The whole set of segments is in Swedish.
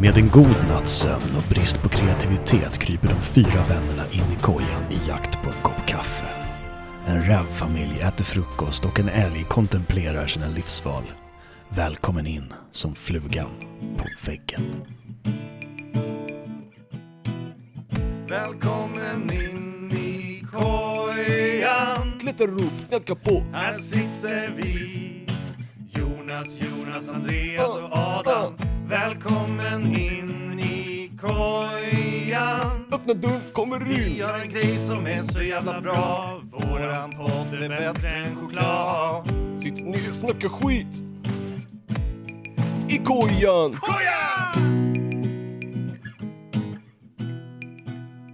Med en god natts sömn och brist på kreativitet kryper de fyra vännerna in i kojan i jakt på en kopp kaffe. En rävfamilj äter frukost och en älg kontemplerar sina livsval. Välkommen in som flugan på väggen. Välkommen in i kojan Klätterrop, knacka på. Här sitter vi Jonas, Jonas, Andreas och Adam Välkommen in i kojan Öppna dörren, kommer Vi in. har en grej som är så jävla bra Våran podd är bättre än choklad Sitt ner, snacka skit. I kojan. Kojan!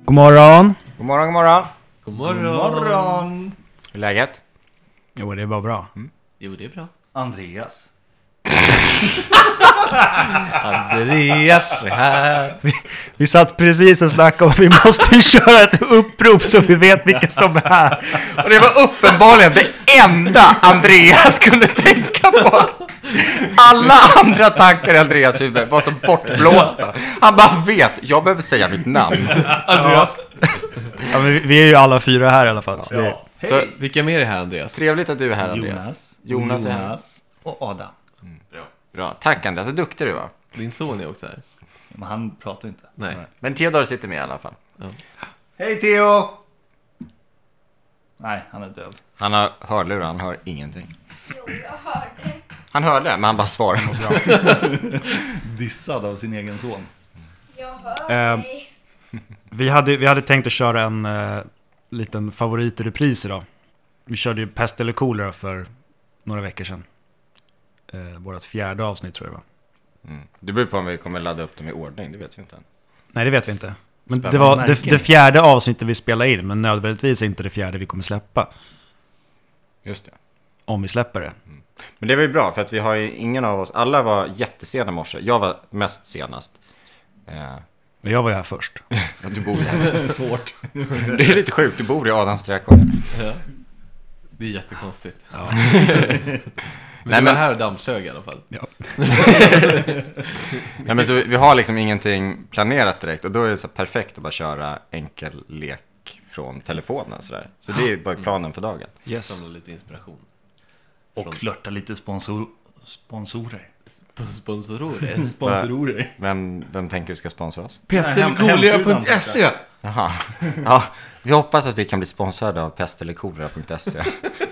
God morgon! God morgon, god morgon. God morgon! Morgon! Hur är läget? Jo, det var bra. Jo, det är bra. Andreas Andreas är här. Vi satt precis och snackade om att vi måste ju köra ett upprop så vi vet vilka som är här. Och det var uppenbarligen det enda Andreas kunde tänka på. Alla andra tankar i Andreas huvud var så bortblåsta. Han bara vet, jag behöver säga mitt namn. Andreas. Ja, men vi- vi är ju alla fyra här i alla fall. Så det, Så Vilka mer är här, Andreas? trevligt att du är här Andreas. Jonas Jonas är här. och Adam Bra, tack Andreas, vad duktig du var. Din son är också här. Men han pratar inte Nej. Men Theodor sitter med i alla fall. Hej Theo! Nej, han är döv Han har hörlurar, han hör ingenting. Jo, jag hörde. Han hörde, men han bara svarade. Dissad av sin egen son Jag hör Ehm. dig. vi, hade, vi hade tänkt att köra en eh, liten favorit i repris idag. Vi körde ju Pest eller kolera för några veckor sedan. Eh, vårt fjärde avsnitt tror jag det var. Mm. Det beror på om vi kommer ladda upp dem i ordning, det vet vi inte än. Nej, det vet vi inte. Men det Spännande var det, det fjärde avsnittet vi spelade in, men nödvändigtvis inte det fjärde vi kommer släppa. Just det. Om vi släpper det. Men det var ju bra för att vi har ju ingen av oss, alla var jättesena i morse. Jag var mest senast. Eh, Men jag var ju här först. ja, du bor ju här. Svårt Det är lite sjukt, du bor i Adams trädgård. Ja. Det är jättekonstigt. Ja. Men Nej, du var men- här och dammsög i alla fall. Nej, men så vi har liksom ingenting planerat direkt och då är det så perfekt att bara köra enkel lek från telefonen sådär. Så det är bara planen för dagen. Yes. Samla lite inspiration. Och flörta lite sponsor sponsorer sponsorer. Sponsorer Vem, vem tänker du ska sponsra oss? Pestelkolera.se Jaha. Ja, vi hoppas att vi kan bli sponsrade av pestelkolera.se.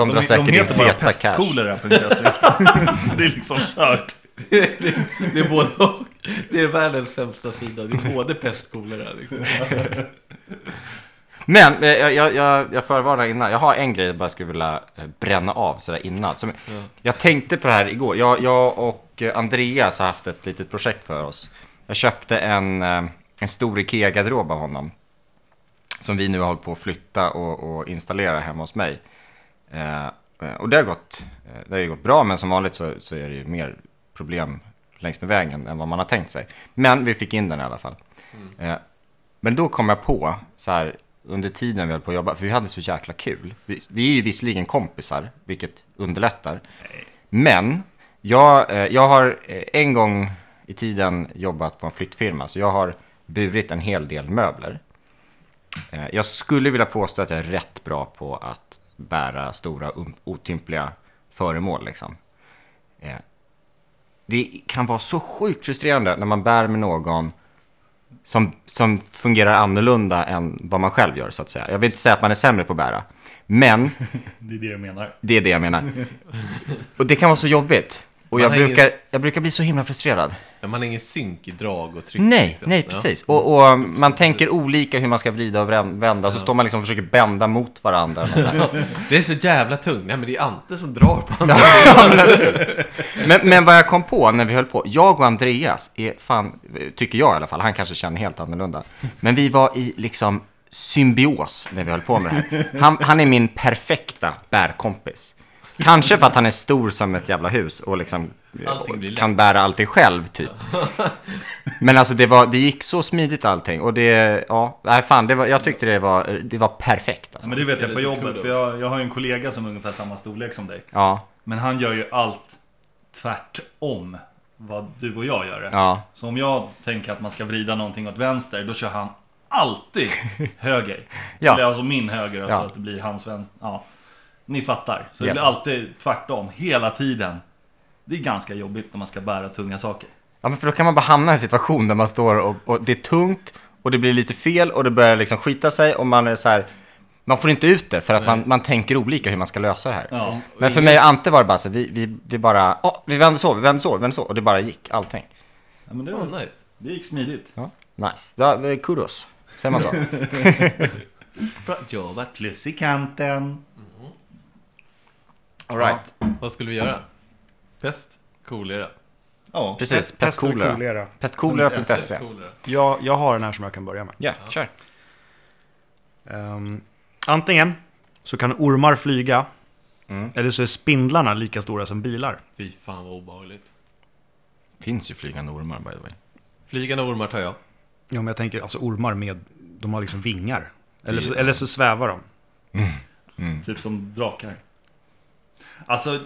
De drar säkert in heter bara pestkolera.se Så det är liksom kört det, det är både och. Det är världens sämsta sida. Det är både pest och kolera. Liksom. Men eh, jag, jag, jag, jag förvarnar innan, jag har en grej jag bara skulle vilja eh, bränna av sådär innan. Som, Ja. Jag tänkte på det här igår, jag, jag och eh, Andreas har haft ett litet projekt för oss. Jag köpte en, en stor IKEA-garderob av honom. Som vi nu har hållit på att flytta och, och installera hemma hos mig. Eh, eh, och det har, gått, eh, det har ju gått bra, men som vanligt så, så är det ju mer problem längs med vägen än vad man har tänkt sig. Men vi fick in den i alla fall. Eh, men då kom jag på, så här, under tiden vi höll på att jobba, för vi hade så jäkla kul. Vi, vi är ju visserligen kompisar, vilket underlättar. Men jag, jag har en gång i tiden jobbat på en flyttfirma, så jag har burit en hel del möbler. Jag skulle vilja påstå att jag är rätt bra på att bära stora um, otympliga föremål liksom. Eh, det kan vara så sjukt frustrerande när man bär med någon som, som fungerar annorlunda än vad man själv gör så att säga. Jag vill inte säga att man är sämre på att bära, men Det är det jag menar det är det jag menar. Och det kan vara så jobbigt. Och Man jag brukar, jag brukar bli så himla frustrerad. Men man har ingen synk i drag och tryck. Nej, liksom. nej Ja. precis. Och, och man tänker olika hur man ska vrida och vända, så står man liksom och försöker bända mot varandra. Det är så jävla tungt. Nej men det är Ante som drar på andra. men, men vad jag kom på när vi höll på, jag och Andreas är fan, tycker jag i alla fall, han kanske känner helt annorlunda. Men vi var i liksom symbios när vi höll på med det här. Han, han är min perfekta bärkompis. Kanske för att han är stor som ett jävla hus och liksom kan bära allting själv typ. Men alltså det, var, det gick så smidigt allting och det, ja, nej fan, det var, jag tyckte det var, det var perfekt alltså. Men det vet jag på jobbet för jag, jag har ju en kollega som är ungefär samma storlek som dig Ja, Men han gör ju allt tvärtom vad du och jag gör det. Ja, Så om jag tänker att man ska vrida någonting åt vänster, då kör han alltid höger. Ja. Eller alltså min höger, alltså Ja. att det blir hans vänster. Ja. Ni fattar. Så det Yes. blir alltid tvärtom, hela tiden. Det är ganska jobbigt när man ska bära tunga saker. ja men för då kan man bara hamna i en situation där man står och, och det är tungt och det blir lite fel och det börjar liksom skita sig och man är så här. Man får inte ut det för att man, man tänker olika hur man ska lösa det här. Ja. Men för mig och Ante var det bara så, vi, vi, vi bara, åh, vi vände så, vi vände så, vi vände så och det bara gick, allting. ja men det, Oh, var, nice. det gick smidigt. Ja, nice. Ja, eh, kudos. Säger man så? Bra jobbat. Plus i kanten. Alright. Vad skulle vi göra? Pest? Kolera? Ja. Precis, Pest pestkolera. kolera. Pestkolera.se. Kolera. Jag, jag har den här som jag kan börja med. Ja, kör. Ehm, antingen så kan ormar flyga, Mm. eller så är spindlarna lika stora som bilar. Fy fan vad obehagligt. Finns ju flygande ormar by the way. Flygande ormar tar jag. Ja, men jag tänker alltså ormar med, de har liksom vingar. Eller så, eller så svävar de. Mm. Typ som drakar. Alltså,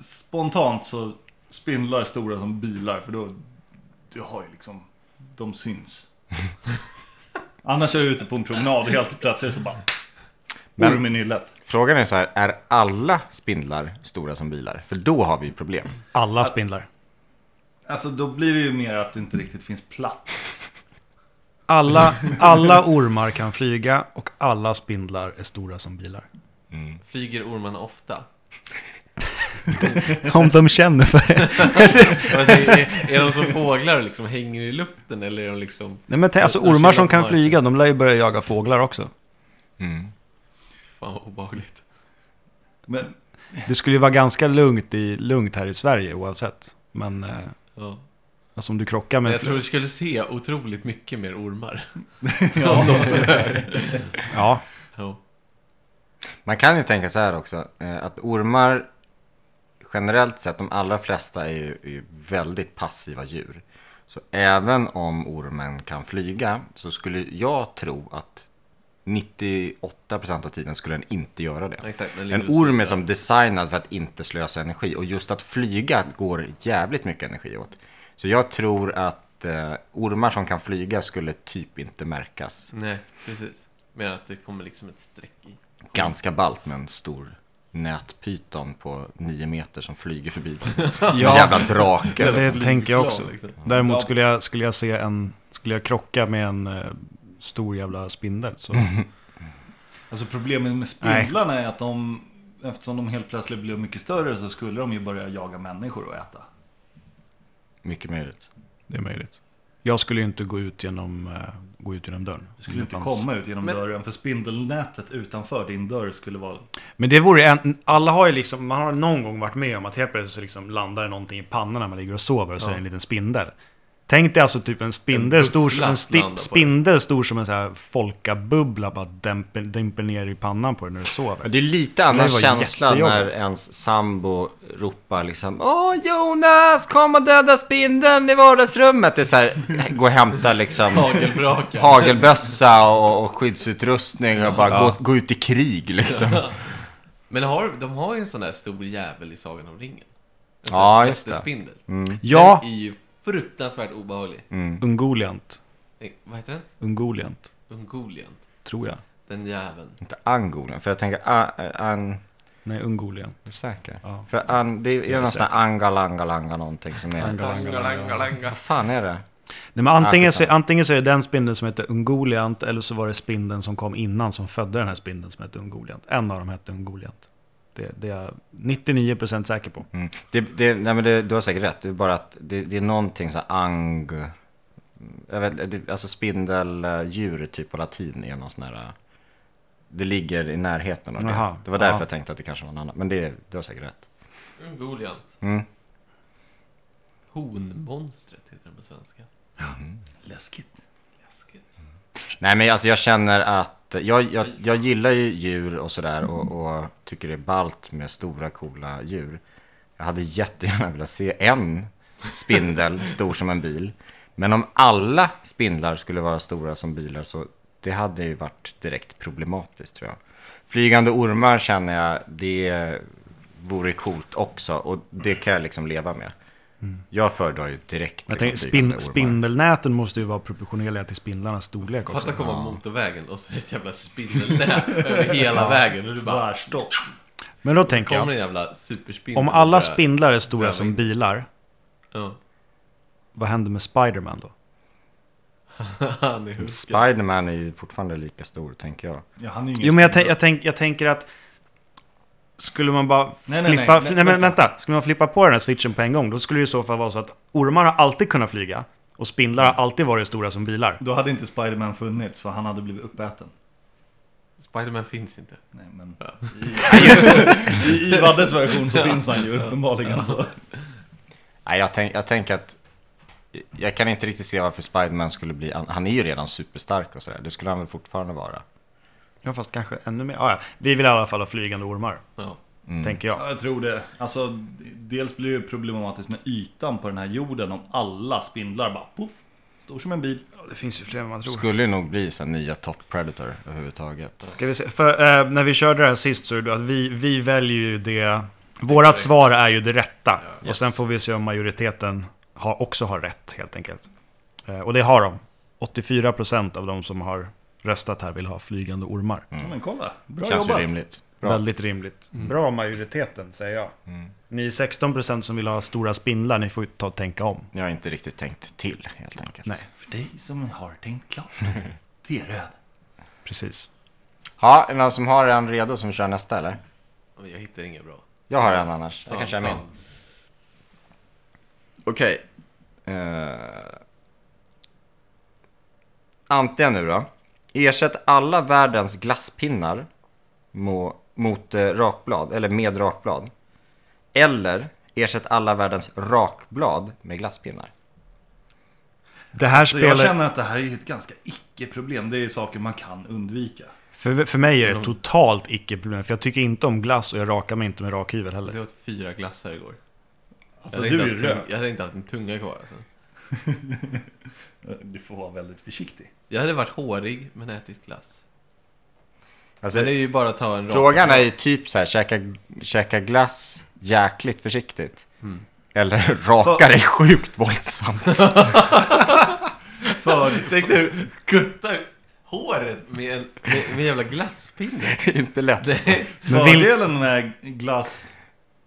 spontant så spindlar stora som bilar för då, du har ju liksom, de syns. Annars är jag ute på en promenad och helt plötsligt så bara, Men- i nyllet. Frågan är så här, är alla spindlar stora som bilar? För då har vi problem. Alla spindlar. Alltså då blir det ju mer att det inte riktigt finns plats. Alla, alla ormar kan flyga och alla spindlar är stora som bilar. Flyger ormarna ofta? Om de känner för det. Tänker, är, är de som fåglar och liksom hänger i luften eller är de liksom... Nej, men tänk, alltså ormar som kan flyga, de lär ju börja jaga fåglar också. Mm. Fan vad obehagligt. Men Det skulle ju vara ganska lugnt, i, lugnt här i Sverige oavsett. Men eh, Ja. alltså om du krockar med... jag tror vi skulle se otroligt mycket mer ormar. ja, Ja, Ja. Man kan ju tänka så här också, eh, att ormar generellt sett, de allra flesta är ju, är väldigt passiva djur. Så även om ormen kan flyga så skulle jag tro att 98% av tiden skulle den inte göra det. Exakt, En orm är som designad för att inte slösa energi och just att flyga går jävligt mycket energi åt. Så jag tror att eh, ormar som kan flyga skulle typ inte märkas. Nej, precis. Mer att det kommer liksom ett streck i. Ganska ballt med en stor nätpyton på 9 meter som flyger förbi. Som en Ja. jävla drake. det tänker jag också. liksom. Däremot Ja. skulle jag, skulle jag se en... Skulle jag krocka med en eh, stor jävla spindel så... Alltså problemet med spindlarna är att de, eftersom de helt plötsligt blev mycket större så skulle de ju börja jaga människor och äta. Mycket möjligt. Det är möjligt. Jag skulle ju inte gå ut genom, eh, gå ut genom dörren. Du skulle inte fanns- komma ut genom Men- dörren för spindelnätet utanför din dörr skulle vara... Men det vore en, alla har ju liksom, man har någon gång varit med om att helt plötsligt så liksom landar det någonting i pannan när man ligger och sover och så är det en liten spindel. Tänk dig alltså typ en spindel En stor, som- en sti, spindel stor som en så här folkabubbla bara dämper, dimper ner i pannan på dig när du sover. Det är lite annan känsla när ens sambo ropar liksom Åh Jonas, kom och döda spindeln i vardagsrummet. Det är så här, gå och hämta liksom hagelbössa och, och skyddsutrustning och bara Ja. gå, gå ut i krig liksom. Men har, de har ju en sån där stor jävel i Sagan om ringen. En sån Ja, just det. jättespindel. Mm, Ja, Den är ju fruktansvärt obehaglig. mm. Ungoliant. Eh, Vad heter den? Ungoliant, Ungoliant. tror jag. Den jäveln. Inte angolen, för jag tänker a, an, Nej, Ungoliant. är du säker? Ja. För an, det är ju är någon sån här angalangalanga någonting som är... Angalanga. Vad fan är det? Nej, men antingen, så, antingen så är det den spindeln som heter Ungoliant eller så var det spindeln som kom innan som födde den här spindeln som hette Ungoliant. En av dem hette Ungoliant. Det, det är jag 99% säker på. Mm. det, det nej men det, du har säkert rätt, det är bara att det, det är någonting så här ang... Jag vet, det, alltså spindeldjur typ på latin är någon sån här... äh, Det ligger i närheten av det. Jaha, det var därför ja. jag tänkte att det kanske var någon annan. Men det, du har säkert rätt. Ungoliant. Mm. Honmonstret heter den på svenska. Läskigt. Läskigt. Nej men alltså jag känner att jag, jag, jag gillar ju djur och sådär och, och tycker det är ballt med stora coola djur. Jag hade jättegärna velat se en spindel stor som en bil. Men om alla spindlar skulle vara stora som bilar så det hade ju varit direkt problematiskt tror jag. Flygande ormar känner jag det vore coolt också och det kan jag liksom leva med. Jag föredrar ju direkt Jag liksom, tänker, spin, spindelnäten måste ju vara proportionerliga till spindlarnas storlek också. Fatta komma motorvägen och så är det ett jävla spindelnät över hela vägen och du bara Tvärstopp. Men då tänker jag, jävla superspindel. om alla spindlar är stora som bilar, Ja. vad händer med Spiderman då? Spiderman är ju fortfarande lika stor, tänker jag. Ja, han är ju ingen Jo men jag, tänk, jag, tänk, jag tänker att Skulle man bara Nej, nej, flippa, nej, nej, nej, men vänta. vänta. Skulle man flippa på den här switchen på en gång Då skulle det i så fall vara så att ormar har alltid kunnat flyga Och spindlar har alltid varit stora som bilar Då hade inte Spiderman funnits för han hade blivit uppäten. Spiderman finns inte. Nej men Ja. i, i, i Vaddes version så finns han ju uppenbarligen så. Nej, jag, tänk, jag tänker att jag kan inte riktigt se varför Spiderman skulle bli, han- han är ju redan superstark och sådär, det skulle han väl fortfarande vara. Ja fast kanske ännu mer ah, ja. Vi vill i alla fall ha flygande ormar Ja. Mm. Tänker jag Ja, jag tror det. Alltså, dels blir det problematiskt med ytan på den här jorden om alla spindlar bara poff, stor som en bil. ja, Det finns ju fler än man tror Skulle ju nog bli så här nya top predator överhuvudtaget. Ska vi se, för eh, när vi körde det här sist så är det att vi, vi väljer ju det Vårat svar är ju det rätta Och Yes. sen får vi se om majoriteten har, också har rätt helt enkelt eh, Och det har de 84% av de som har röstat här vill ha flygande ormar Ja, men kolla, bra Känns jobbat. ju rimligt. Bra. Väldigt rimligt Bra majoriteten säger jag Mm. Ni 16% som vill ha stora spindlar, ni får ju ta och tänka om Jag har inte riktigt tänkt till helt enkelt. Nej, För dig som har tänkt klart. Det är röd. precis Ja, är det någon som har en redo som kör nästa eller? Jag hittar inget bra. Jag har en annars, jag kan köra min. Okej. Eh, antingen nu då. Ersätt alla världens glasspinnar mot eh, rakblad, eller med rakblad. Eller ersätt alla världens rakblad med glasspinnar. Det här Så jag känner att det här är ett ganska icke-problem. Det är saker man kan undvika. för, för mig är det Mm. totalt icke-problem För jag tycker inte om glass och jag rakar mig inte med rakhyvel heller Jag åt fyra glassar igår. Alltså jag, hade du är inte haft jag hade inte haft en tunga kvar alltså. Du får vara väldigt försiktig. Jag hade varit hårig men ätit glass. Alltså, Men det är ju bara att ta en frågan är ju typ så här, käka, käka glass jäkligt försiktigt. Mm. Eller raka dig sjukt våldsamt. För, Tänk dig kutta håret med en, med, med en jävla glasspinne. inte lätt. Det är, Men vill- fördelen med glass,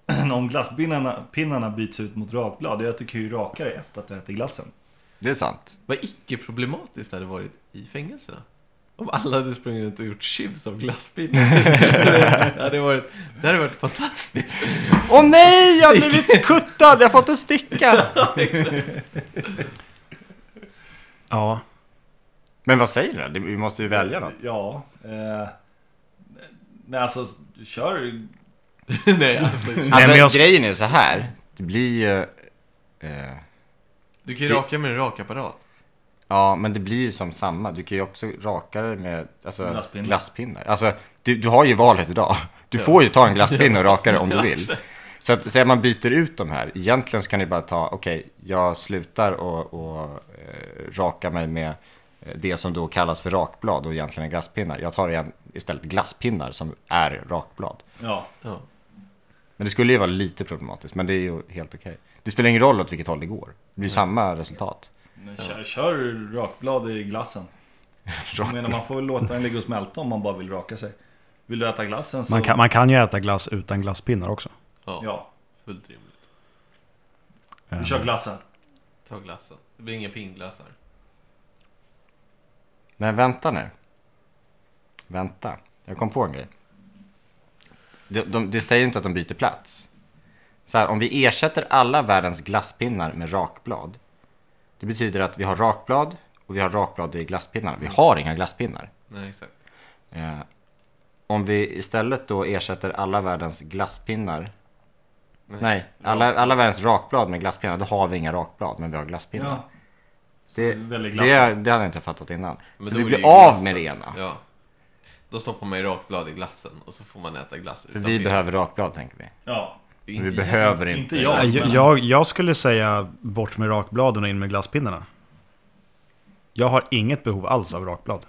om glasspinnarna pinnarna byts ut mot rakblad, är du kan ju raka dig efter att ätit glassen. Det är sant. vad icke-problematiskt det hade varit i fängelserna. Om alla hade sprungit runt och gjort chips av glasspinnar. det, hade varit, det hade varit fantastiskt. Åh nej, jag har blivit kuttad, jag har fått en sticka! Ja, Men vad säger du? Vi måste ju välja något. Ja. Eh, nej alltså, kör Nej, alltså, Alltså men jag- grejen är så här. Det blir ju... Eh, du kan ju raka med en rakapparat. ja, men det blir ju som samma. Du kan ju också raka det med alltså, Glasspinnar. glasspinnar. Alltså, du, du har ju valet idag. Du får ju ta en glasspinne och raka det om du vill. Så att säga man byter ut de här. Egentligen så kan ni bara ta, okej, jag slutar och, och eh, raka mig med eh, det som då kallas för rakblad och egentligen är glasspinnar. Jag tar igen istället glasspinnar som är rakblad. Ja. Ja. Men det skulle ju vara lite problematiskt, men det är ju helt okej. Det spelar ingen roll åt vilket håll det går. Det blir samma resultat. Men Kör, kör rakblad i glassen. Jag menar man får väl låta den ligga och smälta om man bara vill raka sig. Vill du äta glassen så... man kan, man kan ju äta glass utan glasspinnar också Ja, Ja, fullt rimligt. Eh, vi kör glassen. Ta glassen. Det blir inga pingglassar. Men vänta nu. Vänta, jag kom på en grej. Det, de, det säger inte att de byter plats. Så här, om vi ersätter alla världens glasspinnar med rakblad. Det betyder att vi har rakblad och vi har rakblad i glasspinnarna. Vi har inga glasspinnar. Nej, exakt. Eh, om vi istället då ersätter alla världens glasspinnar. Nej, alla, alla världens rakblad med glasspinnar. Då har vi inga rakblad men vi har glasspinnar. Ja. det, det, glass. det hade jag inte fattat innan. Men så vi blir av med det ena. Ja. Då stoppar man ju rakblad i glassen och så får man äta glass För utan vi behöver rakblad tänker vi. Ja. Men vi behöver inte inte. jag. jag, jag, jag skulle säga bort med rakbladen och in med glasspinnarna Jag har inget behov alls av rakblad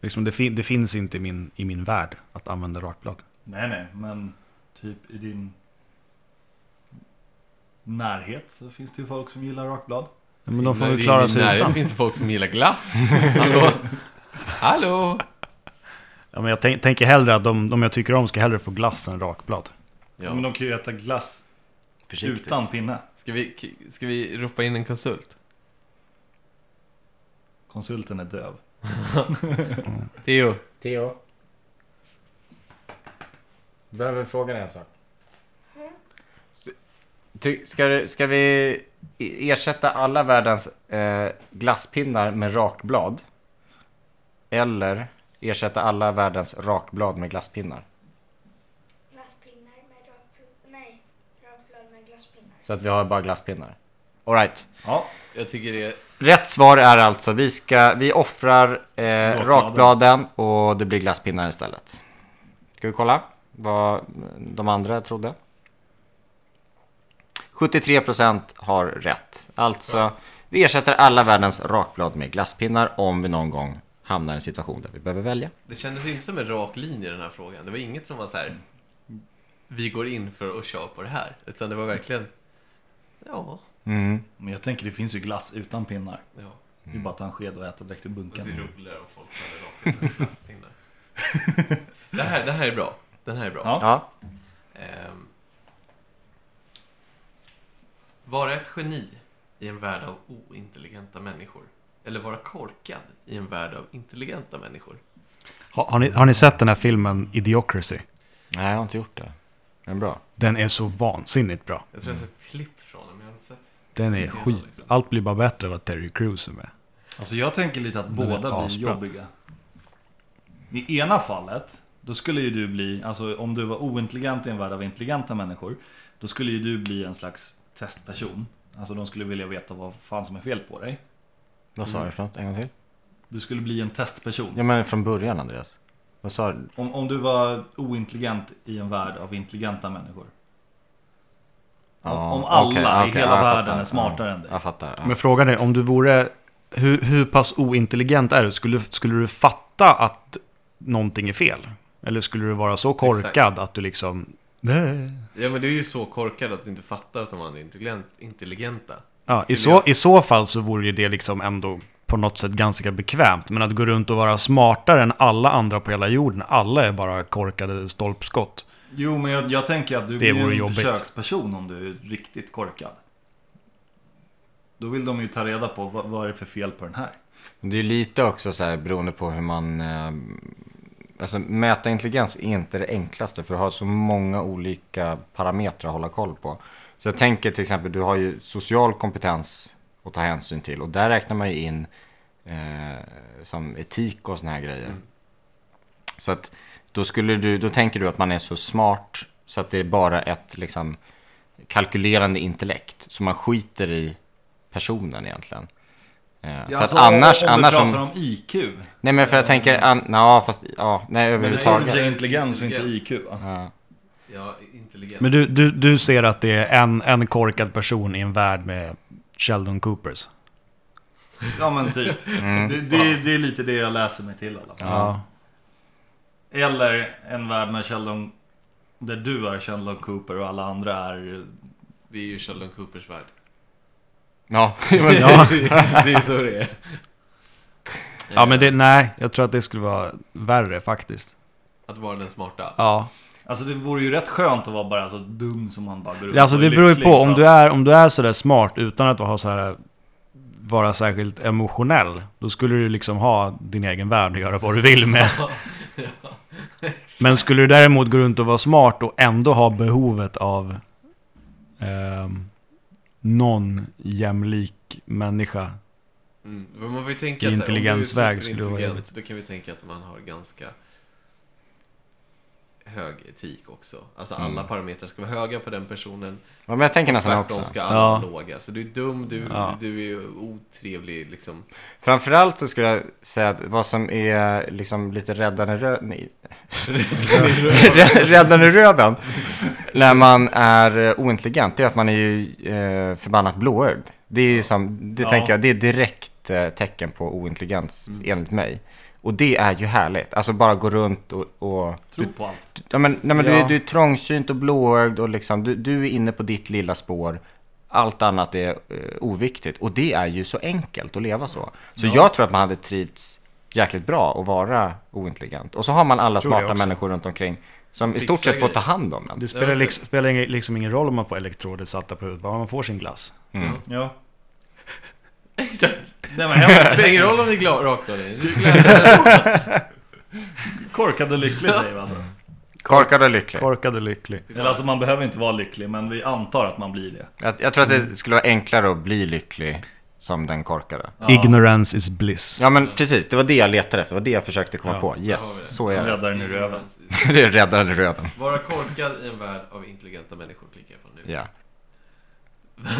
liksom det, fin, det finns inte i min, i min värld att använda rakblad Nej, nej, men typ i din... närhet så finns det ju folk som gillar rakblad. Men de får väl det är klara i sig närheten utan. finns det folk som gillar glass. Hallå? Hallå? Ja, men jag tänk, tänker hellre att de, de jag tycker om ska hellre få glass än rakblad. Ja. Men de kan ju äta glass Försiktigt. utan pinne. Ska, vi, ska vi ropa in en konsult? Konsulten är döv. Theo, Theo? Behöver fråga dig en sak. Ty, ska, du- ska vi i- ersätta alla världens eh, glasspinnar med rakblad? Eller ersätta alla världens rakblad med glasspinnar? Glasspinnar med rakblad. Nej, rakblad med glasspinnar. Så att vi har bara glasspinnar. Alright. Ja, jag tycker det. Rätt svar är alltså vi, ska, vi offrar eh, Rakbladen. rakbladen och det blir glasspinnar istället. Ska vi kolla vad de andra trodde? 73% har rätt. Alltså, vi ersätter alla världens rakblad med glasspinnar om vi någon gång hamnar i en situation där vi behöver välja. Det kändes inte som en rak linje i den här frågan. Det var inget som var så här. Vi går in för att köra på det här. Utan det var verkligen... Ja. Mm. men jag tänker det finns ju glass utan pinnar. ja. Det är bara att ta en sked och äta direkt ur Och det bunken. är roligare om folk hade rakat glasspinnar. det, här, det här är bra. Den här är bra. Ja. Ja. Ehm. Vara ett geni i en värld av ointelligenta människor. Eller vara korkad i en värld av intelligenta människor. Har, har, ni, har ni sett den här filmen Idiocracy? Nej, jag har inte gjort det. Den är bra. Den är så vansinnigt bra. Jag tror jag har sett klipp från den, men jag har inte sett... Den är skit. liksom. Allt blir bara bättre av att Terry Crews är med. Alltså jag tänker lite att båda blir asbra. jobbiga. I ena fallet, då skulle ju du bli, alltså om du var ointelligent i en värld av intelligenta människor, då skulle ju du bli en slags testperson. Alltså de skulle vilja veta vad fan som är fel på dig. Vad sa du för något? En gång till? Du skulle bli en testperson. Ja men från början Andreas. Vad sa du? Om, om du var ointelligent i en värld av intelligenta människor. Om- om alla i hela jag världen fattar. är smartare ja, än dig. Jag fattar. Ja. Men frågan är om du vore... Hur, hur pass ointelligent är du? Skulle, skulle du fatta att någonting är fel? Eller skulle du vara så korkad Exakt. att du liksom... Nej. Ja men du är ju så korkad att du inte fattar att de andra är intelligent, intelligenta. Ja, i, så, I så fall så vore ju det liksom ändå på något sätt ganska bekvämt. Men att gå runt och vara smartare än alla andra på hela jorden. Alla är bara korkade stolpskott. Jo men jag, jag tänker att du Det blir en jobbigt. försöksperson om du är riktigt korkad. Då vill de ju ta reda på vad, vad är det för fel på den här. Det är ju lite också så här beroende på hur man... Eh, alltså mäta intelligens är inte det enklaste för du har så många olika parametrar att hålla koll på. Så jag tänker till exempel, du har ju social kompetens att ta hänsyn till och där räknar man ju in eh, som etik och såna här grejer. Mm. Så att då skulle du, då tänker du att man är så smart så att det är bara ett liksom kalkylerande intellekt. Så man skiter i personen egentligen. Eh, för att alltså, annars, om, om annars du om, pratar om IQ. Nej men för jag tänker, an, ja fast, ja, nej Men det är överhuvudtaget. intelligens och inte IQ va? Ja. Ja, intelligent. Men du, du, du ser att det är en, en korkad person i en värld med Sheldon Coopers. Ja men typ. Mm. Det, det, det är lite det jag läser mig till i alla fall. Ja. Eller en värld med Sheldon, där du är Sheldon Cooper och alla andra är Det är ju Sheldon Coopers värld. Ja, men Ja. det är så det är. Ja men det, nej, jag tror att det skulle vara värre faktiskt. Att vara den smarta. Ja. Alltså det vore ju rätt skönt att vara bara så dum som man bara går runt Alltså det beror ju på, om du är, om du är sådär smart utan att ha så här vara särskilt emotionell, då skulle du liksom ha din egen värld och göra vad du vill med. Men skulle du däremot gå runt och vara smart och ändå ha behovet av ehm, någon jämlik människa. Mm. Men man får ju tänka I intelligensväg skulle det vara superintelligent, Då kan vi tänka att man har ganska hög etik också. Alltså alla Mm. parametrar ska vara höga på den personen. Ja, men jag tänker nästan också. ska alla Ja. vara låga. Så du är dum, du, Ja. du är otrevlig liksom. Framförallt så skulle jag säga att vad som är liksom lite räddande röd... Nej. räddande röven. När man är ointelligent, det är att man är ju eh, förbannat blåögd. Det är ju som, det Ja. tänker jag, det är direkt eh, tecken på ointelligens Mm. enligt mig. Och det är ju härligt. Alltså bara gå runt och, och Tro på allt. Ja, men, nej, men Du, Ja. är, du är trångsynt och blåögd och liksom, du, du är inne på ditt lilla spår. allt annat är eh, oviktigt. Och det är ju så enkelt att leva så. Så jag tror att man hade trivts jäkligt bra att vara ointelligent. Och så har man alla smarta människor runt omkring som i stort sett får ta hand om en. Det spelar, liksom, spelar liksom ingen roll om man får elektroder satta på huvudet, bara man får sin glass. Mm. Ja. Exakt. Nej, men Det spelar ingen roll om det är gla- rakt av dig. Du Korkad och lycklig säger vi alltså. Korkad och lycklig. Korkad och lycklig. Eller alltså man behöver inte vara lycklig men vi antar att man blir det. Jag, jag tror att det skulle vara enklare att bli lycklig som den korkade. Ja. Ignorance is bliss. Ja men precis, det var det jag letade efter, det var det jag försökte komma Ja. på. Där har vi Yes, det. så är det. Räddaren ur röven. det är räddaren i röven. Vara korkad i en värld av intelligenta människor klickar jag på nu. Ja.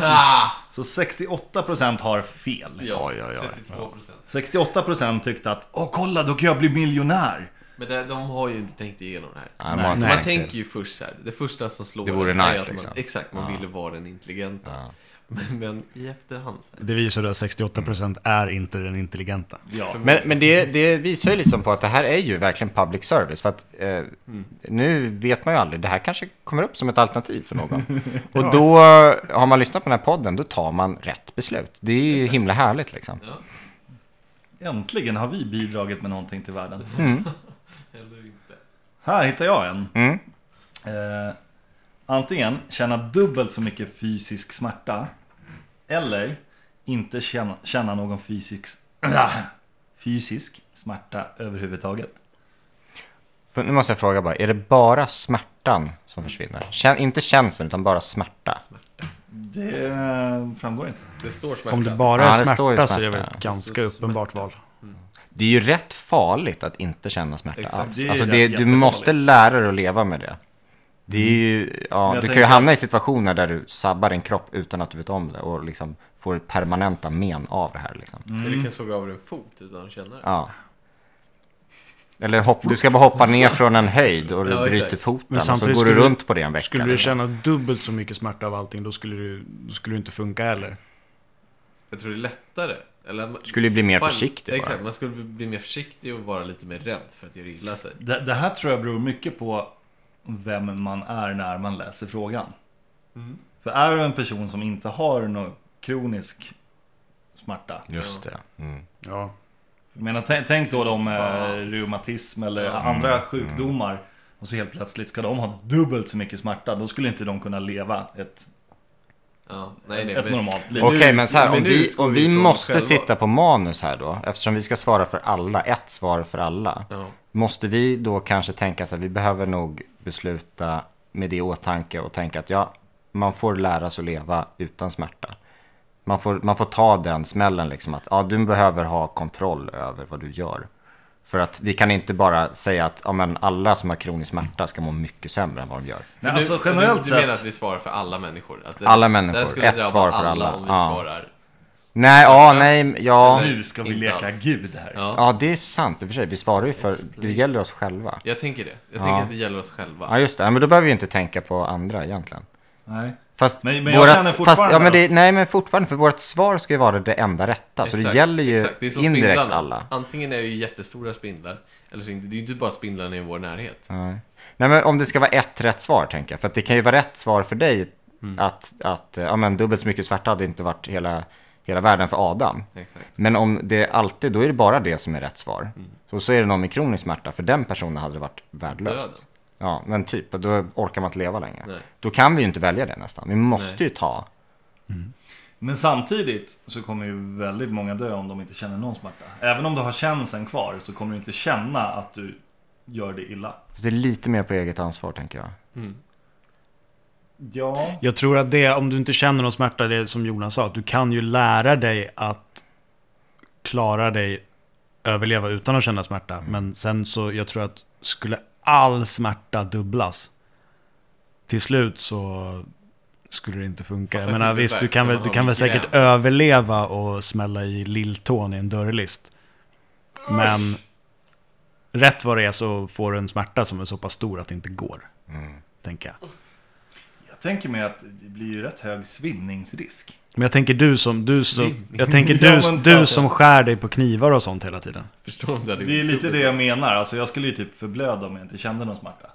Ah! Så 68% har fel. Ja, Oj, oj, oj. 32 procent. 68% tyckte att åh kolla då kan jag bli miljonär. Men det, de har ju inte tänkt igenom det här. Nej, man man tänker ju först så här, det första som slår Det vore en är nice, att man, liksom. Exakt, man Ja. ville vara den intelligenta. Ja. Men, men i efterhand så Det visar att 68% är inte den intelligenta. Ja. Men, men det, det visar ju liksom på att det här är ju verkligen public service. För att eh, Mm. nu vet man ju aldrig, det här kanske kommer upp som ett alternativ för någon. Och då har man lyssnat på den här podden, då tar man rätt beslut. Det är ju himla härligt liksom. ja. Äntligen har vi bidragit med någonting till världen. Mm. Eller inte. Här hittar jag en. Mm. Eh, antingen känna dubbelt så mycket fysisk smärta. Eller inte känna, känna någon fysisk, fysisk smärta överhuvudtaget. För nu måste jag fråga bara, är det bara smärtan som försvinner? Kän, inte känslan, utan bara smärta. Smärta. Det framgår inte. Det står smärta. Om det bara Ja, är det står ju smärta så är det väl smärta. ett ganska uppenbart val. Det är ju rätt farligt att inte känna smärta Exakt. alls. Det Alltså det, du måste lära dig att leva med det. Det är ju, ja, du kan ju hamna i situationer där du sabbar din kropp utan att du vet om det och liksom får permanenta men av det här liksom. Eller du kan såga av dig en fot utan att känna det. Ja. Eller hopp, du ska bara hoppa ner från en höjd och du Ja, bryter exakt. foten och så går du skulle- runt på det en vecka. Skulle du känna dubbelt så mycket smärta av allting då skulle, du, då skulle det inte funka heller. Jag tror det är lättare. Eller, man- Skulle ju bli mer Fan, försiktig bara. Exakt, man skulle bli mer försiktig och vara lite mer rädd för att göra illa sig. Det, det här tror jag beror mycket på vem man är när man läser frågan. Mm. För är du en person som inte har någon kronisk smärta. Just det. Mm. Ja. Menar, tänk, tänk då de med Fan. reumatism eller Ja. andra sjukdomar. Och så helt plötsligt ska de ha dubbelt så mycket smärta. Då skulle inte de kunna leva ett, Ja, nej, nej, ett men- normalt liv. Okej, men så här, om vi, om vi måste sitta på manus här då, eftersom vi ska svara för alla, ett svar för alla. Ja. Måste vi då kanske tänka så att vi behöver nog besluta med det i åtanke och tänka att ja, man får lära sig att leva utan smärta. Man får, man får ta den smällen liksom att ja, du behöver ha kontroll över vad du gör. För att vi kan inte bara säga att ja, men alla som har kronisk smärta ska må mycket sämre än vad de gör. Nej, För alltså nu- generellt du, du menar att vi svarar för alla människor? Att det, Alla människor, ett svar för alla. om vi Ja. svarar. Nej, ja, nej, ja. Nu ska vi leka alls. gud här. Ja. Ja, det är sant i och för sig. Vi svarar ju för, det gäller oss själva. Jag tänker det. Jag Ja. tänker att det gäller oss själva. Ja, just det. Men då behöver vi inte tänka på andra egentligen. Nej. Fast, Men- men jag vårat- känner fast ja, men det, Nej, men fortfarande, för vårt svar ska ju vara det enda rätta. så det Exakt, gäller ju exakt. Det är som indirekt spindlarna. alla. Antingen är det ju jättestora spindlar, eller så inte. Det är ju inte bara spindlarna i vår närhet. Nej. nej, men om det ska vara ett rätt svar, tänker jag. För det kan ju vara rätt svar för dig Mm. att, att eh, ja, men dubbelt så mycket svärta hade inte varit hela, hela världen för Adam. Exakt. Men om det alltid, då är det bara det som är rätt svar. Mm. Så, så är det någon med kronisk smärta, för den personen hade det varit värdelöst. Död. Ja, men typ, då orkar man inte leva längre. Nej. Då kan vi ju inte välja det nästan. Vi måste Nej. ju ta. Men samtidigt så kommer ju väldigt många dö om de inte känner någon smärta. Även om du har känseln kvar så kommer du inte känna att du gör det illa. Så det är lite mer på eget ansvar, tänker jag. Mm. Ja. Jag tror att det, om du inte känner någon smärta, det är som Jonas sa, att du kan ju lära dig att klara dig, överleva utan att känna smärta. Men sen så, jag tror att skulle all smärta dubblas, till slut så skulle det inte funka. Jag menar visst, du kan väl, du kan väl säkert överleva och smälla i lilltån i en dörrlist. Men rätt vad det är så får du en smärta som är så pass stor att det inte går, Mm. tänker jag. Jag tänker mig att det blir ju rätt hög svimningsrisk. Men jag tänker du som, du som, jag tänker du, du som skär dig på knivar och sånt hela tiden. Förstår om det är lite det jag menar. Alltså jag skulle ju typ förblöda om jag inte kände någon smärta.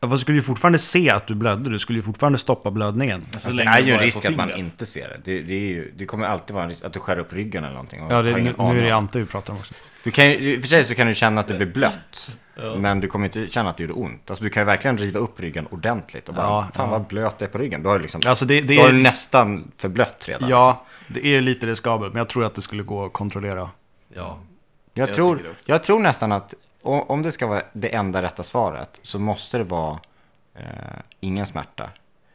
Ja, fast du skulle ju fortfarande se att du blödde. Du skulle ju fortfarande stoppa blödningen. Så Fast det är ju en risk att man inte ser det. Det, det, är ju, det kommer alltid vara en risk att du skär upp ryggen eller någonting. Ja, det, nu, nu är det. Ante vi pratar om också. Du kan ju, I och för sig så kan du känna att det blir blött. Ja. Men du kommer inte känna att det gjorde ont. Alltså du kan ju verkligen riva upp ryggen ordentligt och bara, Ja, fan ja. vad blöt det är på ryggen. Då har du liksom, Alltså det, det är... nästan förblött redan. Ja, det är lite riskabelt. Men jag tror att det skulle gå att kontrollera. Ja. Jag, Jag tror, jag tror nästan att om det ska vara det enda rätta svaret så måste det vara eh, ingen smärta.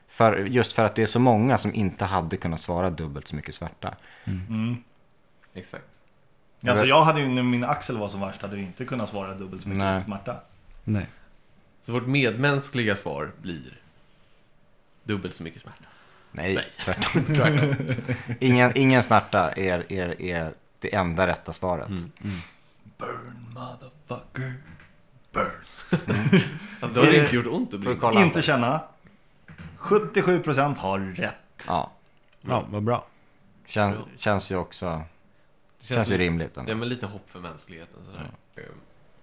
För, just för att det är så många som inte hade kunnat svara dubbelt så mycket smärta. Mm. Exakt. Alltså jag hade ju, när min axel var som värst, hade jag inte kunnat svara dubbelt så mycket Nej. smärta. Nej. Så vårt medmänskliga svar blir dubbelt så mycket smärta. Nej, Nej. tvärtom. Tvärtom. ingen, ingen smärta är, är, är det enda rätta svaret. Mm. Burn motherfucker. Burn. Ja, Då har det inte gjort ont att bli? Inte känna. 77% har rätt. Ja, Ja, vad bra. kän, Bra. känns ju också, Det känns ju som- rimligt. Ändå. Ja, men lite hopp för mänskligheten sådär. Eh,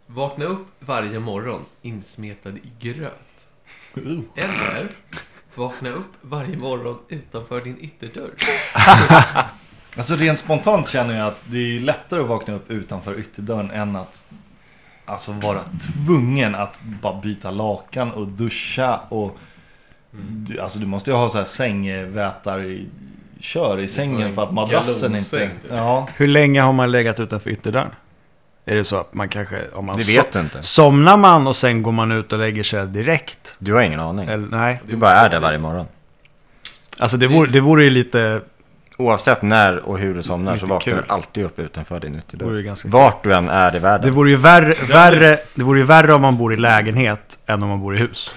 Vakna upp varje morgon insmetad i gröt. Eller vakna upp varje morgon utanför din ytterdörr. Alltså rent spontant känner jag att det är lättare att vakna upp utanför ytterdörren än att Alltså vara tvungen att bara byta lakan och duscha och du, Alltså du måste ju ha så här sängvätar i, kör i sängen en för att madrassen inte typ. Ja Hur länge har man legat utanför ytterdörren? Är det så att man kanske... Om man Det so- vet du inte. Somnar man och sen går man ut och lägger sig direkt? Du har ingen aning. Eller nej? Du bara är där varje morgon. Alltså det vore, det vore ju lite... Oavsett när och hur du somnar så vaknar kul. du alltid upp utanför din ytterdörr. ju ganska Vart du än är i Det världen. vore ju värre, värre, det vore ju värre om man bor i lägenhet än om man bor i hus.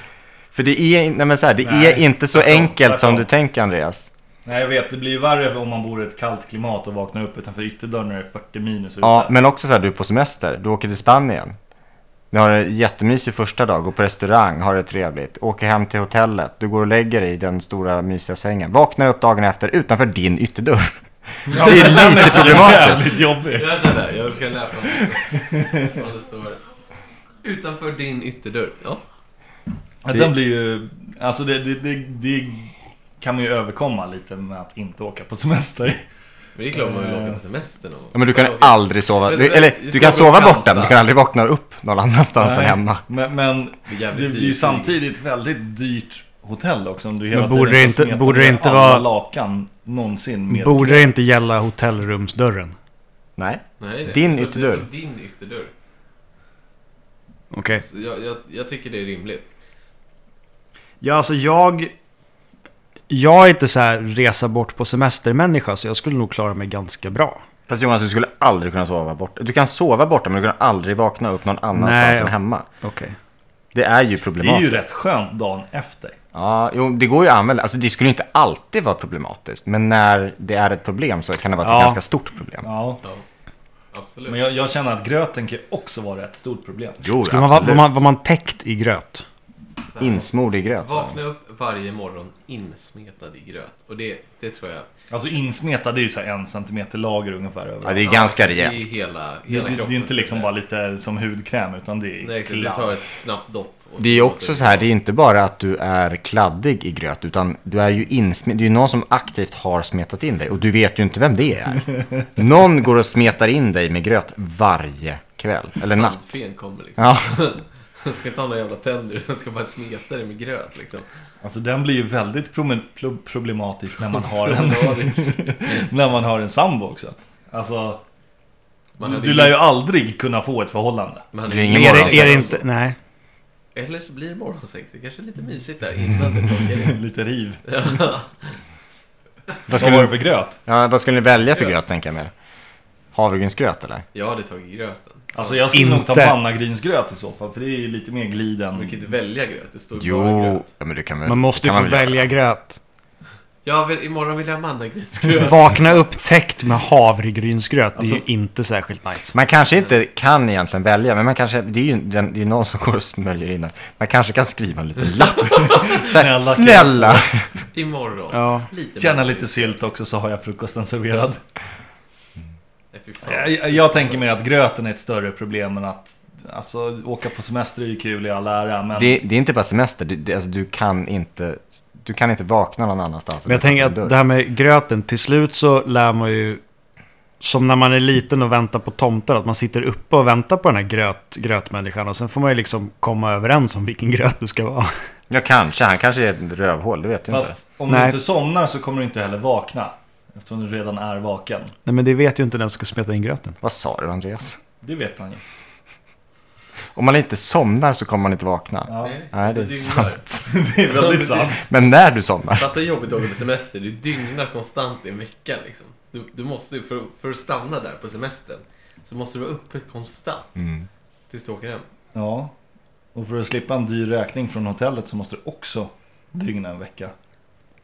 För det är, nej men så här, det Nej, är inte så enkelt som du tänker Andreas. Nej jag vet det blir ju värre om man bor i ett kallt klimat och vaknar upp utanför ytterdörren när det är 40 minus ute. Ja, men också så här, du är på semester, du åker till Spanien. Du har en jättemysig första dag, går på restaurang, har det trevligt, åker hem till hotellet, du går och lägger dig i den stora mysiga sängen, vaknar upp dagen efter utanför din ytterdörr. Ja, det är lite problematiskt. Jävligt jobbig. Vänta där, jag ska läsa vad det står. Utanför din ytterdörr. Ja. Ja, den blir ju, alltså det, det, det, det kan man ju överkomma lite med att inte åka på semester. Men det är klart man vill åka på semester någon. Ja, men du kan Okej. aldrig sova, Men- du, eller du kan sova borta, men du kan aldrig vakna upp någon annanstans än hemma. Men, men Det är det blir ju samtidigt väldigt dyrt hotell också om du hela Men borde tiden det inte- borde det inte vara- lakan någonsin med Borde det inte gälla hotellrumsdörren? Nej. Nej, det- Din är ytterdörr. Din ytterdörr. Okej. Så jag, jag, jag tycker det är rimligt. Ja, alltså jag... Jag är inte så här resa bort på semestermänniska så jag skulle nog klara mig ganska bra. Fast Jonas, du skulle aldrig kunna sova borta. Du kan sova borta, men du kan aldrig vakna upp någon annanstans Nej. än hemma. Okej. Det är ju Det är problematiskt. ju rätt skönt dagen efter. Ja, jo, det går ju att använda. Alltså det skulle inte alltid vara problematiskt. Men när det är ett problem så kan det vara ett Ja. ganska stort problem. Ja. Ja. Absolut. Men jag, jag känner att gröten kan ju också vara ett stort problem. Jo, Skulle man, vara- absolut. var, man, var man täckt i gröt? Insmord i gröt. va? Vakna upp varje morgon insmetad i gröt. Och det, det tror jag. Alltså insmetad är ju så här en centimeter lager ungefär över. Ja, det är ganska Det är rejält. hela, det, hela det, kroppen. det är inte liksom bara lite som hudkräm utan det är Nej, exakt. Du kladd. tar ett snabbt dopp. och Det är ju också så här, det är inte bara att du är kladdig i gröt, utan du är ju insmet, det är ju någon som aktivt har smetat in dig och du vet ju inte vem det är. Någon går och smetar in dig med gröt varje kväll, eller natt. Liksom. Ja, Jag ska inte ha några jävla tänder, jag ska bara smeta det med gröt liksom. Alltså den blir ju väldigt problem- pro- problematisk när man har en, när man har en sambo också. Alltså, Man du, du lär ju aldrig kunna få ett förhållande. man Det är ingen är det, är det inte... Nej. Eller så blir det morgonsex. Det kanske är lite mysigt där innan det torkar. Lite riv. Ja. vad Vad skulle, var det för gröt? ja, vad skulle ni välja för Gröt. gröt tänker jag mer? Havregrynsgröt eller? Jag hade tagit gröten. Alltså jag skulle nog ta Inte. pannagrynsgröt i så fall, för det är ju lite mer glid Du än... kan ju inte välja gröt, det står bara Jo, gröt. ja, men du kan väl, Man måste ju kan få välja gröt. Jag vill, imorgon vill jag ha mandagrynsgröt. Vakna upp täckt med havregrynsgröt. Det är ju Alltså- inte särskilt nice. Man kanske inte kan egentligen välja, men man kanske, det är ju det är ju någon som går och smörjer in den. Man kanske kan skriva en liten lapp. Här, Snälla, kan snälla! Imorgon. Ja. Lite Känna lite sylt också så har jag frukosten serverad. Jag, jag tänker mig att gröten är ett större problem än att alltså åka på semester är ju kul i all ära men Det, det är inte bara semester, det, det, alltså, du, kan inte, du kan inte vakna någon annanstans. Men jag tänker att det här med gröten, till slut så lär man ju som när man är liten och väntar på tomtar, att man sitter uppe och väntar på den här gröt, grötmänniskan och sen får man ju liksom komma överens om vilken gröt det ska vara. Ja, kanske. Han kanske är ett rövhål, det vet jag inte. Fast om Nej. du inte somnar så kommer du inte heller vakna. Eftersom du redan är vaken. Nej men det vet ju inte den som ska smeta in gröten. Vad sa du, Andreas? Det vet man ju. Om man inte somnar så kommer man inte vakna. Ja, Nej, det är sant. det är väldigt sant. Men när du somnar. Fatta jobbigt att åka på semester. Du dygnar konstant i en vecka liksom. Du, du måste, för, för att stanna där på semestern, så måste du vara uppe konstant Mm. tills du åker hem. Ja. Och för att slippa en dyr räkning från hotellet så måste du också dygna en vecka.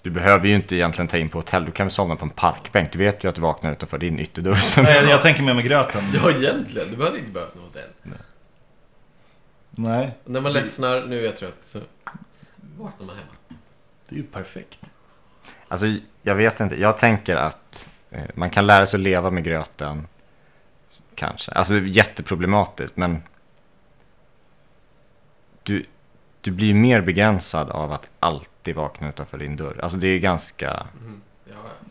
Du behöver ju inte egentligen ta in på hotell, du kan väl somna på en parkbänk. Du vet ju att du vaknar utanför din ytterdörr. Nej, jag, jag tänker mer med gröten. Ja, egentligen. Du behöver inte behöva något hotell. Nej, Och när man ledsnar, nu är jag trött, så vaknar man hemma. det är ju perfekt. Alltså, jag vet inte. Jag tänker att eh, man kan lära sig att leva med gröten. Kanske. Alltså, det är jätteproblematiskt, men du, du blir mer begränsad av att alltid vakna utanför din dörr. Alltså, det är ganska... Mhm.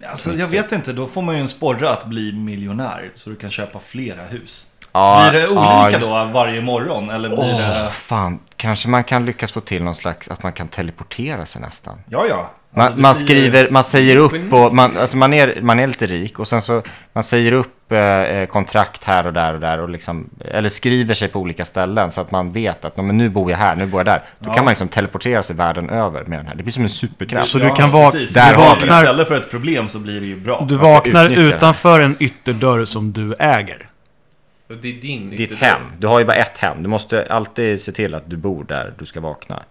Ja, Alltså, jag vet inte, då får man ju en sporre att bli miljonär. Så du kan köpa flera hus. Ja, blir det ja, olika just- då varje morgon? Eller blir Åh, det... fan. Kanske man kan lyckas få till någon slags, att man kan teleportera sig nästan. Ja, ja. Man, Alltså, man ju- skriver, man säger upp och man, alltså man, är, man är lite rik och sen så man säger upp eh, eh, kontrakt här och där och där och liksom, eller skriver sig på olika ställen så att man vet att "Nå, men nu bor jag här, nu bor jag där. Då Ja. kan man liksom teleportera sig världen över med den här. Det blir som en superkraft. Så du kan vak- precis. där du vaknar... Istället för ett problem så blir det ju bra. Du vaknar utanför en ytterdörr som du äger. Och det är din Ditt ytterdörr. hem, du har ju bara ett hem. Du måste alltid se till att du bor där du ska vakna.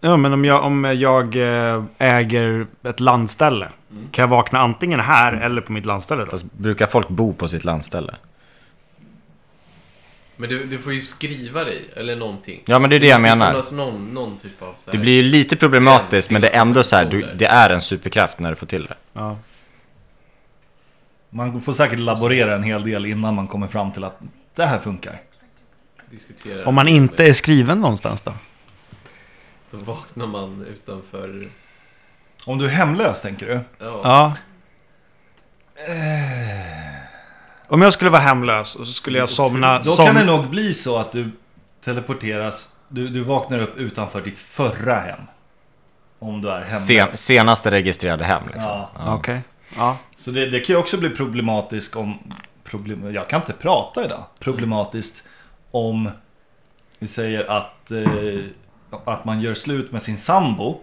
Ja men om jag, om jag eh, äger ett landställe. Kan jag vakna antingen här eller på mitt landställe då? Fast brukar folk bo på sitt landställe? Men du, du får ju skriva dig, eller någonting. Ja men det är det jag måste menar. finnas Någon, någon typ av så Det blir ju lite problematiskt men det är ändå så här, du, det är en superkraft när du får till det. Ja. Man får säkert laborera en hel del innan man kommer fram till att det här funkar. diskutera. Om man inte är skriven någonstans då? Då vaknar man utanför... Om du är hemlös tänker du? Ja. Ja. Om jag skulle vara hemlös och så skulle jag somna... Då som... kan det nog bli så att du teleporteras, du, du vaknar upp utanför ditt förra hem. Om du är hemlös. Sen, senaste registrerade hem liksom. Ja. Okej. Ja. Så det, det kan ju också bli problematiskt om, problem, jag kan inte prata idag, problematiskt om vi säger att, eh, att man gör slut med sin sambo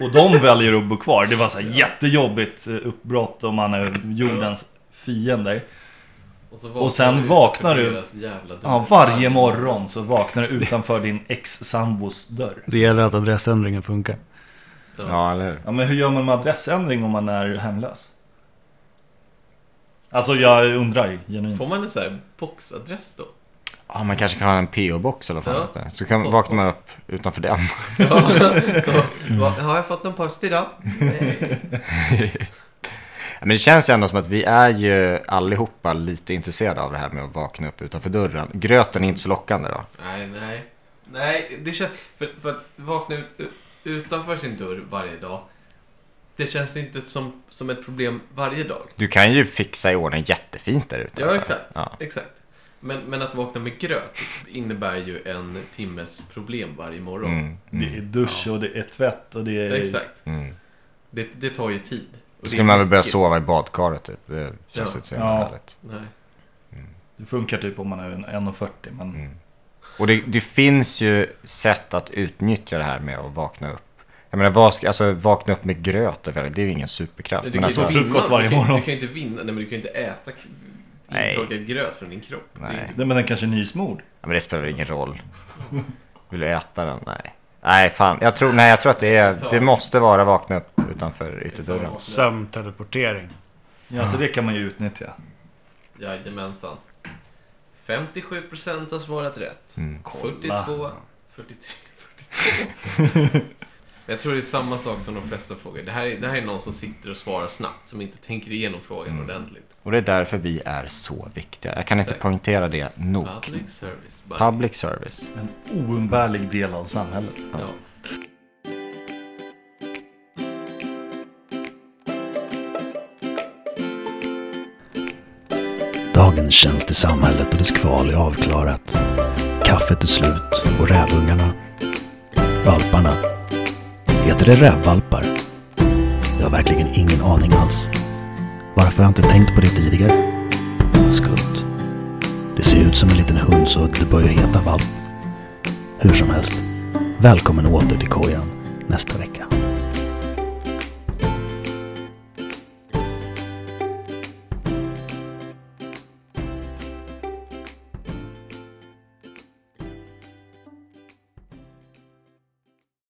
och de väljer att bo kvar. Det var så här jättejobbigt eh, uppbrott om man är jordens fiender. Och, så Och sen du vaknar du-. Ja, varje morgon så vaknar du utanför din ex-sambos dörr. Det gäller att adressändringen funkar. Ja. Ja, eller hur? Ja men hur gör man med adressändring om man är hemlös? Alltså jag undrar genuint. Får man en sån här boxadress då? Ja, man kanske kan ha en PO-box eller vad Ja. Så kan, Postbox. vaknar man upp utanför den. Ja. Va, har jag fått någon post idag? Nej. Men det känns ju ändå som att vi är ju allihopa lite intresserade av det här med att vakna upp utanför dörren. Gröten är inte så lockande då. Nej, nej. Nej, det känns... För, för att vakna utanför sin dörr varje dag. Det känns inte som, som ett problem varje dag. Du kan ju fixa i ordning jättefint där ute. Ja, exakt. Ja. exakt. Men, men att vakna med gröt innebär ju en timmes problem varje morgon. Mm, Det är mm, dusch och det är tvätt och det är... Exakt. mm. Det, det tar ju tid. Och Då det skulle är man väl börja mycket. sova i badkaret typ. Det känns Ja. inte så jävla Ja. härligt. Nej. Det funkar typ om man är en 1,40 men... Mm. Och det, det finns ju sätt att utnyttja det här med att vakna upp. Jag menar, vad ska, alltså vakna upp med gröt, det är ju ingen superkraft. Du Men kan, alltså, inte vinna, frukost varje du, kan, morgon. du kan inte vinna, nej men du kan inte äta k-. intorkad gröt från din kropp. Nej. Nej men den kanske är nysmord. Ja, men det spelar ingen roll. Vill du äta den? Nej. Nej, fan. Jag tror, nej, jag tror att det är, det måste vara vakna upp utanför ytterdörren. Sömnteleportering. Ja så det kan man ju utnyttja. Jajamensan. 57% har svarat rätt. Mm. 42, 43, 42. Jag tror det är samma sak som de flesta frågor. Det här, är- det här är någon som sitter och svarar snabbt, som inte tänker igenom frågan ordentligt. Och det är därför vi är så viktiga. Jag kan inte Exakt. poängtera det nog. Public service. Bara. Public service. En oumbärlig del av samhället. Ja. Dagens tjänst i samhället och dess kval är avklarat. Kaffet är slut och rävungarna, valparna. Heter det rävvalpar? Jag har verkligen ingen aning alls. Varför har jag inte tänkt på det tidigare? Skumt. Det ser ut som en liten hund så det börjar heta valp. Hur som helst, välkommen åter till kojan nästa vecka.